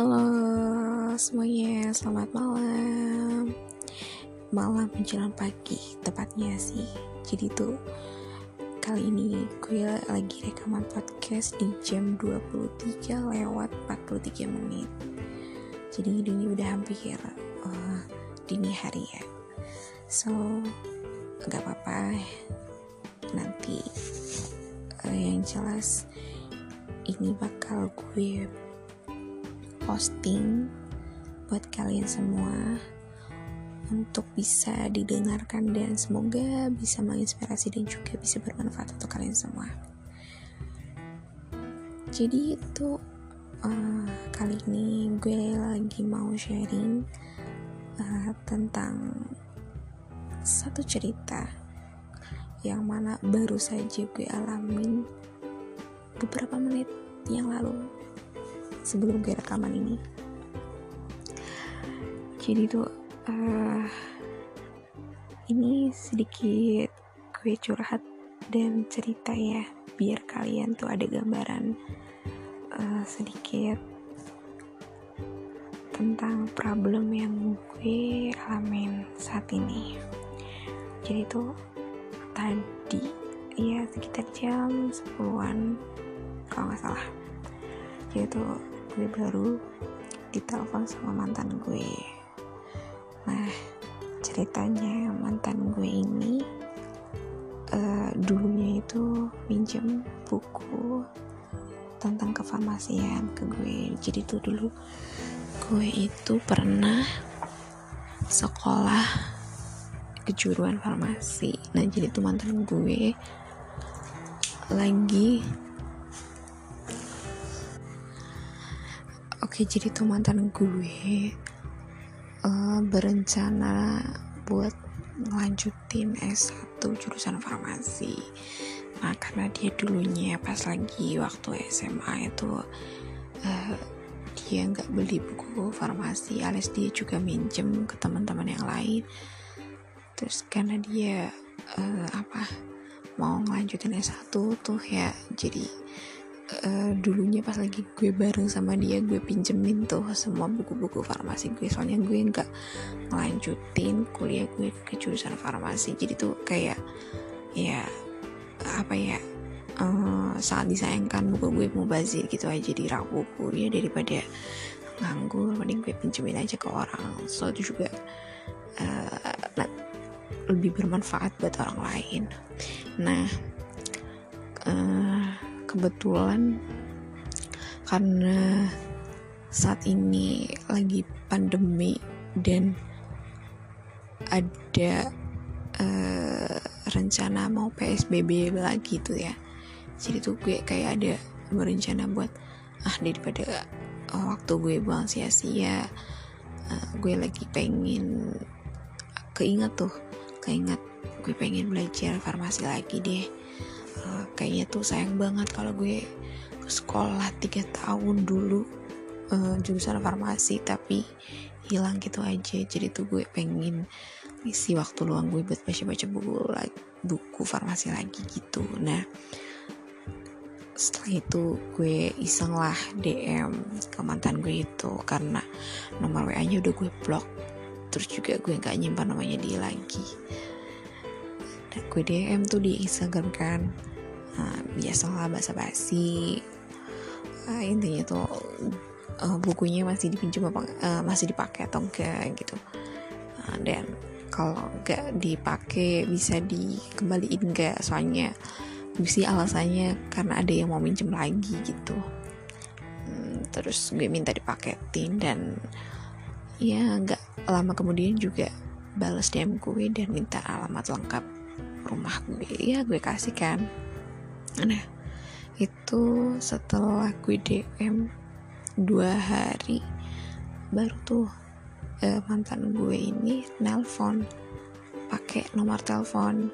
Halo semuanya, selamat malam. Malam menjelang pagi tepatnya sih. Jadi tuh kali ini gue lagi rekaman podcast di jam 23 lewat 43 menit. Jadi ini udah hampir uh, dini hari ya. So gak apa-apa. Nanti uh, yang jelas ini bakal gue posting buat kalian semua untuk bisa didengarkan dan semoga bisa menginspirasi dan juga bisa bermanfaat untuk kalian semua. Jadi itu uh, kali ini gue lagi mau sharing uh, tentang satu cerita yang mana baru saja gue alamin beberapa menit yang lalu sebelum gue rekaman ini. Jadi tuh uh, ini sedikit gue curhat dan cerita ya biar kalian tuh ada gambaran uh, sedikit tentang problem yang gue alamin saat ini. Jadi tuh tadi ya sekitar jam 10-an kalau nggak salah. Jadi tuh gue baru ditelepon sama mantan gue. Nah ceritanya mantan gue ini uh, dulunya itu minjem buku tentang kefarmasian ke gue. Jadi tuh dulu gue itu pernah sekolah kejuruan farmasi. Nah jadi tuh mantan gue lagi Oke, jadi tuh mantan gue uh, berencana buat ngelanjutin S1 jurusan farmasi. Nah, karena dia dulunya pas lagi waktu SMA itu uh, dia nggak beli buku farmasi, alias dia juga minjem ke teman-teman yang lain. Terus karena dia uh, apa mau ngelanjutin S1 tuh ya jadi uh, dulunya pas lagi gue bareng sama dia gue pinjemin tuh semua buku-buku farmasi gue. Soalnya gue nggak ngelanjutin kuliah gue ke jurusan farmasi. Jadi tuh kayak ya apa ya uh, sangat disayangkan buku gue mau bazir gitu aja. Di rak buku ya daripada nganggur mending gue pinjemin aja ke orang. So itu juga uh, lebih bermanfaat buat orang lain. Nah uh, kebetulan karena saat ini lagi pandemi dan ada uh, rencana mau PSBB lagi tuh ya. Jadi tuh gue kayak ada berencana buat ah daripada uh, waktu gue buang sia-sia uh, gue lagi pengen keinget tuh keinget gue pengen belajar farmasi lagi deh kayaknya tuh sayang banget kalau gue sekolah tiga tahun dulu uh, jurusan farmasi tapi hilang gitu aja. Jadi tuh gue pengen isi waktu luang gue buat baca-baca buku buku farmasi lagi gitu. Nah setelah itu gue iseng lah DM ke mantan gue itu karena nomor WA nya udah gue blok terus juga gue nggak nyimpan namanya dia lagi dan gue DM tuh di Instagram kan. Uh, biasalah bahasa basi uh, intinya tuh uh, bukunya masih dipinjam apa uh, masih dipakai atau enggak gitu. Uh, dan kalau enggak dipakai bisa dikembaliin enggak soalnya bisa alasannya karena ada yang mau minjem lagi gitu. Hmm, terus gue minta dipaketin dan ya nggak lama kemudian juga balas DM gue dan minta alamat lengkap rumah gue. Ya gue kasih kan. Nah itu setelah gue DM dua hari baru tuh eh, mantan gue ini nelpon pakai nomor telepon.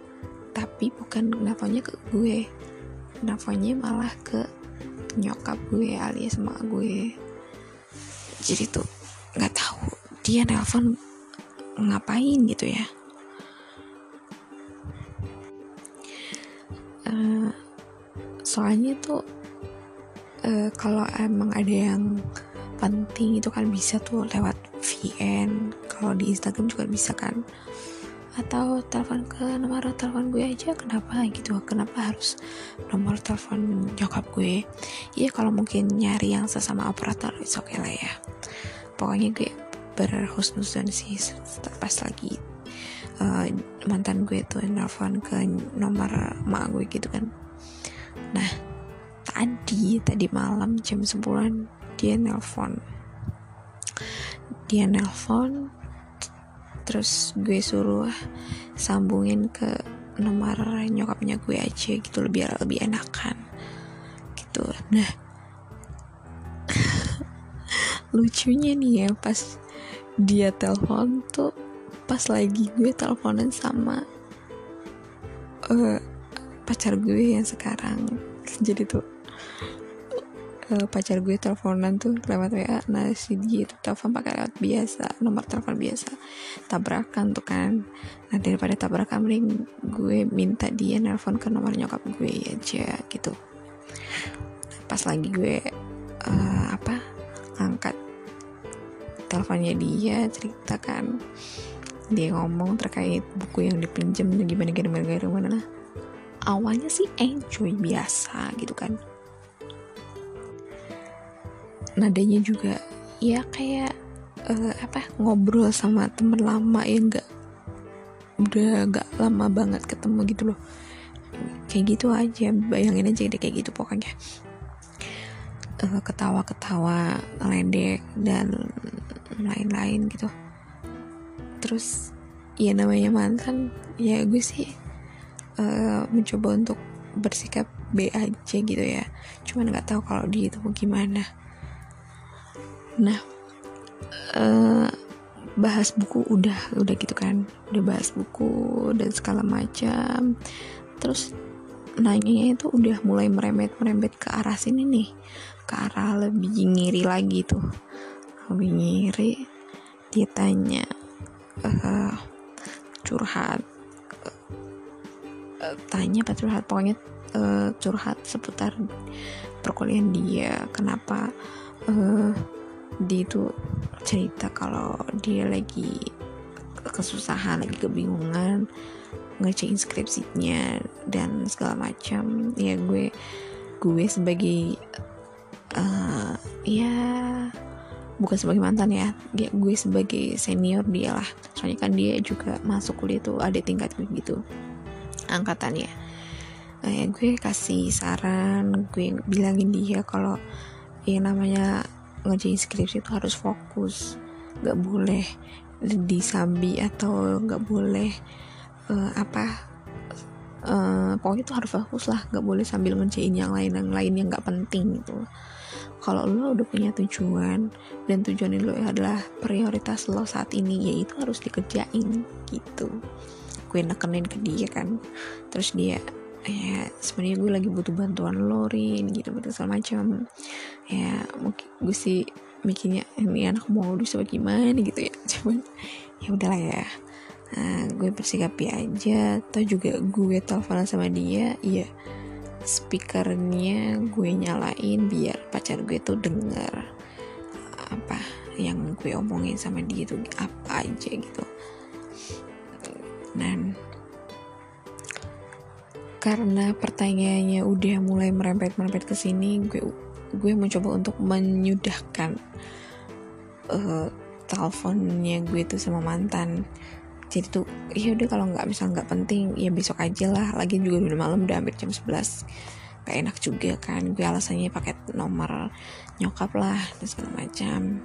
Tapi bukan nelfonnya ke gue nelfonnya malah ke nyokap gue alias emak gue. Jadi tuh nggak tahu dia nelpon ngapain gitu ya soalnya tuh uh, kalau emang ada yang penting itu kan bisa tuh lewat VN kalau di Instagram juga bisa kan. Atau telepon ke nomor telepon gue aja kenapa gitu kenapa harus nomor telepon nyokap gue? Iya kalau mungkin nyari yang sesama operator itu oke okay lah ya. Pokoknya gue berhusnuzon sih pas lagi uh, mantan gue tuh nelfon ke nomor mak gue gitu kan nah tadi tadi malam jam 10 dia nelfon dia nelfon terus gue suruh sambungin ke nomor nyokapnya gue aja gitu lebih lebih enakan. Gitu. Nah lucunya nih ya pas dia telepon tuh pas lagi gue teleponan sama uh, pacar gue yang sekarang. Jadi tuh uh, pacar gue teleponan tuh lewat WA nah si dia tuh telepon pakai lewat biasa nomor telepon biasa. Tabrakan tuh kan. Nah daripada tabrakan mending gue minta dia nelpon ke nomor nyokap gue aja gitu. Pas lagi gue uh, apa angkat teleponnya dia ceritakan dia ngomong terkait buku yang dipinjam gimana gimana gimana gimana nah awalnya sih enjoy biasa gitu kan. Nadanya juga ya kayak uh, apa ngobrol sama temen lama yang gak udah gak lama banget ketemu gitu loh. Kayak gitu aja bayangin aja deh kayak gitu pokoknya. Uh, ketawa-ketawa ledek dan lain-lain gitu. Terus ya namanya mantan ya gue sih uh, mencoba untuk bersikap B aja gitu ya. Cuman nggak tahu kalau dia itu gimana. Nah uh, bahas buku udah udah gitu kan. Udah bahas buku dan segala macam. Terus nanya itu udah mulai merembet merembet ke arah sini nih. Ke arah lebih ngiri lagi tuh. Lebih ngiri dia tanya uh, curhat tanya apa curhat. Pokoknya uh, curhat seputar perkuliahan dia. Kenapa uh, dia itu cerita kalau dia lagi kesusahan lagi kebingungan ngecek skripsinya dan segala macam. Ya gue gue sebagai uh, ya bukan sebagai mantan ya. Dia gue sebagai senior dia lah. Soalnya kan dia juga masuk kuliah tuh ada tingkat gitu angkatannya. Uh, ya gue kasih saran gue bilangin dia kalau ya namanya ngerjain skripsi itu harus fokus. Nggak boleh disambi atau nggak boleh uh, apa uh, pokoknya itu harus fokus lah. Nggak boleh sambil ngerjain yang lain yang lain yang nggak penting gitu kalau lo udah punya tujuan dan tujuan lo adalah prioritas lo saat ini yaitu harus dikerjain gitu. Gue nekenin ke dia kan. Terus dia ya sebenarnya gue lagi butuh bantuan lo Rin gitu gitu macam. Ya mungkin gue sih mikirnya ini anak modus apa gimana? gitu ya. Cuman ya udahlah ya. Nah, gue bersikap ya aja. Atau juga gue teleponan sama dia ya speakernya gue nyalain biar pacar gue tuh denger apa yang gue omongin sama dia tuh apa aja gitu. Dan karena pertanyaannya udah mulai merempet-merempet ke sini gue gue mencoba untuk menyudahkan uh, teleponnya gue tuh sama mantan jadi tuh ya udah kalau nggak bisa nggak penting ya besok aja lah. Lagi juga udah malam udah hampir jam 11 gak enak juga kan gue alasannya pakai nomor nyokap lah dan segala macam.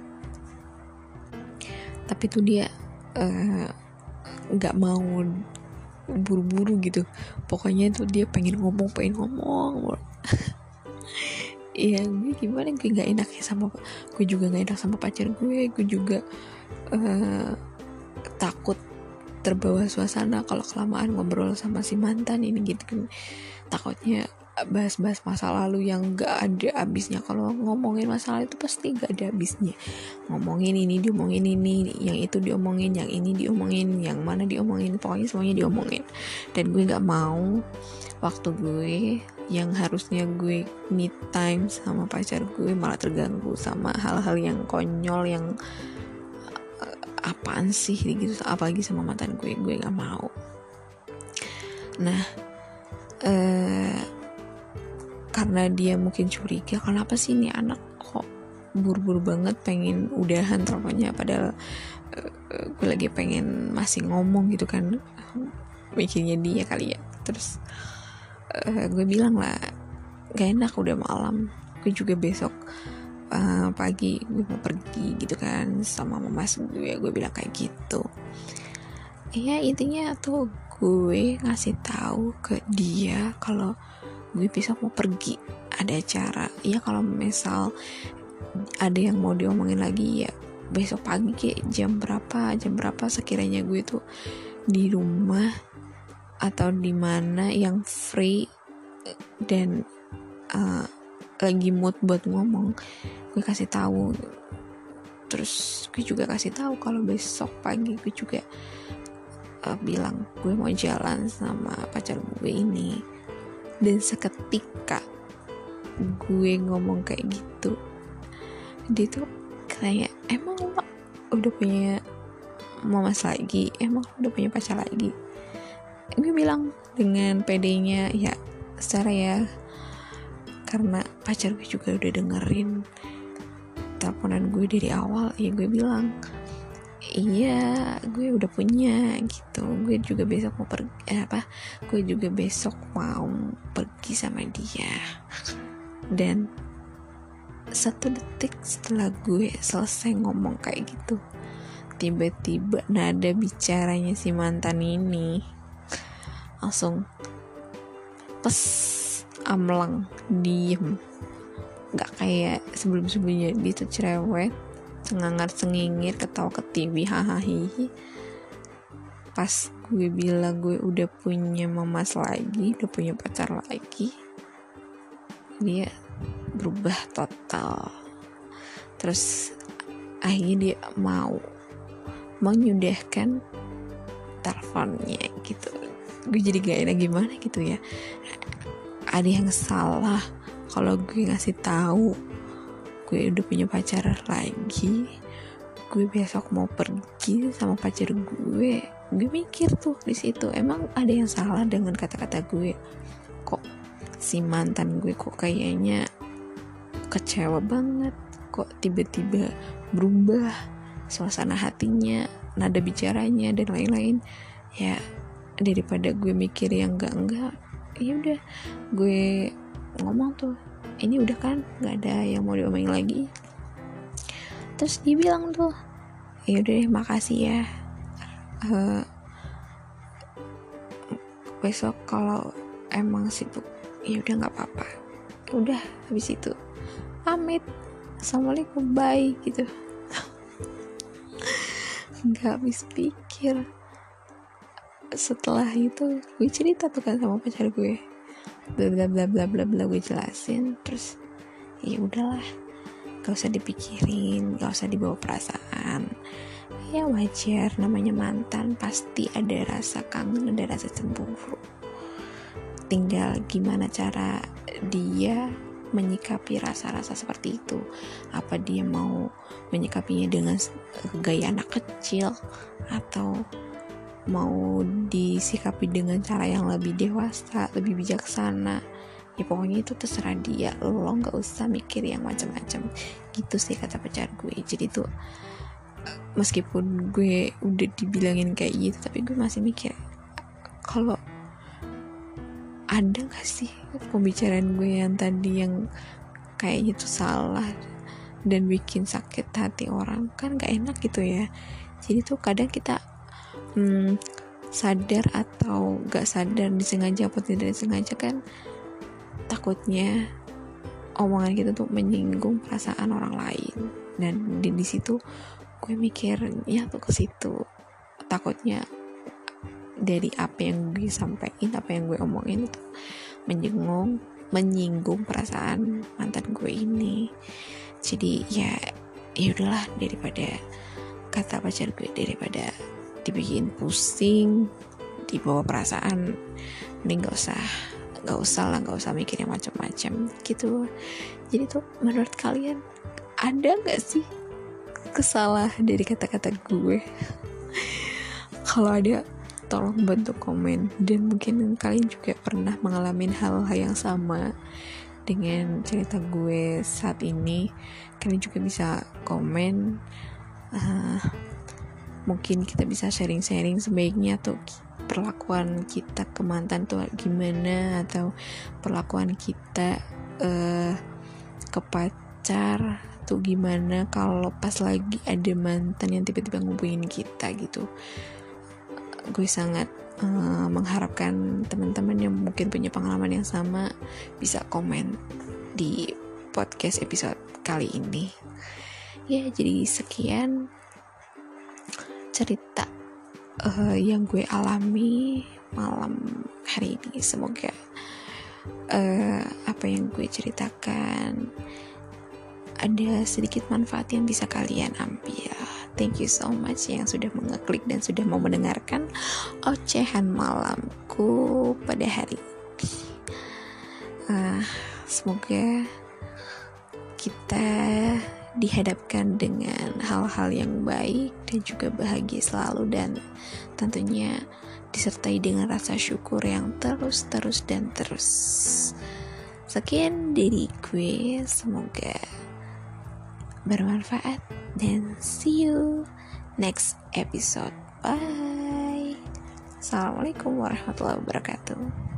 Tapi tuh dia eh, nggak uh, mau buru-buru gitu. Pokoknya tuh dia pengen ngomong pengen ngomong. Iya gue gimana? Gue gak enak ya sama gue juga gak enak sama pacar gue. Gue juga uh, takut terbawa suasana kalau kelamaan ngobrol sama si mantan ini gitu kan. Takutnya bahas-bahas masa lalu yang gak ada habisnya. Kalau ngomongin masalah itu pasti gak ada habisnya. Ngomongin ini diomongin ini yang itu diomongin yang ini diomongin yang mana diomongin pokoknya semuanya diomongin. Dan gue gak mau waktu gue yang harusnya gue me time sama pacar gue malah terganggu sama hal-hal yang konyol yang apaan sih? Gitu apalagi sama mantan gue gue gak mau. Nah uh, karena dia mungkin curiga kenapa sih ini anak kok buru-buru banget pengen udahan teleponnya? Padahal uh, gue lagi pengen masih ngomong gitu kan mikirnya dia kali ya. Terus uh, gue bilang lah gak enak udah malam gue juga besok uh, pagi gue mau pergi gitu kan sama mama gue gue bilang kayak gitu. Ya intinya tuh gue ngasih tahu ke dia kalau gue bisa mau pergi. Ada acara. Ya kalau misal ada yang mau diomongin lagi ya besok pagi kayak jam berapa jam berapa sekiranya gue tuh di rumah atau di mana yang free dan uh, lagi mood buat ngomong gue kasih tahu. Terus gue juga kasih tahu kalau besok pagi gue juga uh, bilang gue mau jalan sama pacar gue ini. Dan seketika gue ngomong kayak gitu dia tuh kayak emang lo udah punya mamas lagi? Emang lo udah punya pacar lagi? Gue bilang dengan pedenya ya secara ya karena pacar gue juga udah dengerin teleponan gue dari awal ya gue bilang iya gue udah punya gitu. Gue juga besok mau pergi eh, apa gue juga besok mau pergi sama dia. Dan satu detik setelah gue selesai ngomong kayak gitu tiba-tiba nada bicaranya si mantan ini langsung pes amlang diem. Nggak kayak sebelum-sebelumnya dia tuh cerewet cengangar cengingir ketawa ke TV hahaha pas gue bilang gue udah punya mamas lagi udah punya pacar lagi dia berubah total. Terus akhirnya dia mau menyudahkan teleponnya gitu. Gue jadi gak enak gimana gitu ya ada yang salah kalau gue ngasih tahu. Gue udah punya pacar lagi. Gue besok mau pergi sama pacar gue. Gue mikir tuh di situ emang ada yang salah dengan kata-kata gue? Kok si mantan gue kok kayaknya kecewa banget? Kok tiba-tiba berubah suasana hatinya nada bicaranya dan lain-lain? Ya daripada gue mikir yang enggak enggak ya udah gue ngomong tuh ini udah kan nggak ada yang mau diomongin lagi. Terus dia bilang tuh ya udah deh makasih ya. Uh, besok kalau emang sibuk ya udah nggak apa-apa. Udah habis itu pamit. Assalamualaikum bye gitu. Nggak habis pikir setelah itu gue cerita tuh kan sama pacar gue. Bla bla bla bla bla bla gue jelasin. Terus ya udahlah gak usah dipikirin gak usah dibawa perasaan. Ya wajar namanya mantan pasti ada rasa kangen ada rasa cemburu. Tinggal gimana cara dia menyikapi rasa-rasa seperti itu. Apa dia mau menyikapinya dengan gaya anak kecil atau mau disikapi dengan cara yang lebih dewasa lebih bijaksana. Ya pokoknya itu terserah dia. Lo nggak usah mikir yang macam-macam. Gitu sih kata pacar gue. Jadi tuh meskipun gue udah dibilangin kayak gitu tapi gue masih mikir kalau ada gak sih pembicaraan gue yang tadi yang kayak gitu salah dan bikin sakit hati orang? Kan gak enak gitu ya. Jadi tuh kadang kita hmm, sadar atau gak sadar disengaja atau tidak disengaja kan takutnya omongan kita tuh menyinggung perasaan orang lain. Dan di, di situ gue mikir ya tuh ke situ. Takutnya dari apa yang gue sampaikan apa yang gue omongin itu menyinggung menyinggung perasaan mantan gue ini. Jadi ya ya udahlah daripada kata pacar gue daripada dibikin pusing dibawa perasaan mending gak usah gak usah lah gak usah mikir yang macam-macam gitu. Jadi tuh menurut kalian ada gak sih kesalahan dari kata-kata gue? Kalau ada tolong bantu komen. Dan mungkin kalian juga pernah mengalami hal-hal yang sama dengan cerita gue saat ini. Kalian juga bisa komen uh, mungkin kita bisa sharing-sharing sebaiknya tuh perlakuan kita ke mantan tuh gimana atau perlakuan kita uh, ke pacar tuh gimana kalau pas lagi ada mantan yang tiba-tiba ngubungin kita gitu. Gue sangat uh, mengharapkan teman-teman yang mungkin punya pengalaman yang sama bisa komen di podcast episode kali ini. Ya jadi sekian cerita uh, yang gue alami malam hari ini semoga uh, apa yang gue ceritakan ada sedikit manfaat yang bisa kalian ambil Thank you so much yang sudah mengeklik dan sudah mau mendengarkan ocehan malamku pada hari ini. Uh, semoga kita dihadapkan dengan hal-hal yang baik dan juga bahagia selalu dan tentunya disertai dengan rasa syukur yang terus terus dan terus. Sekian dari gue, semoga bermanfaat dan see you next episode. Bye. Assalamualaikum warahmatullahi wabarakatuh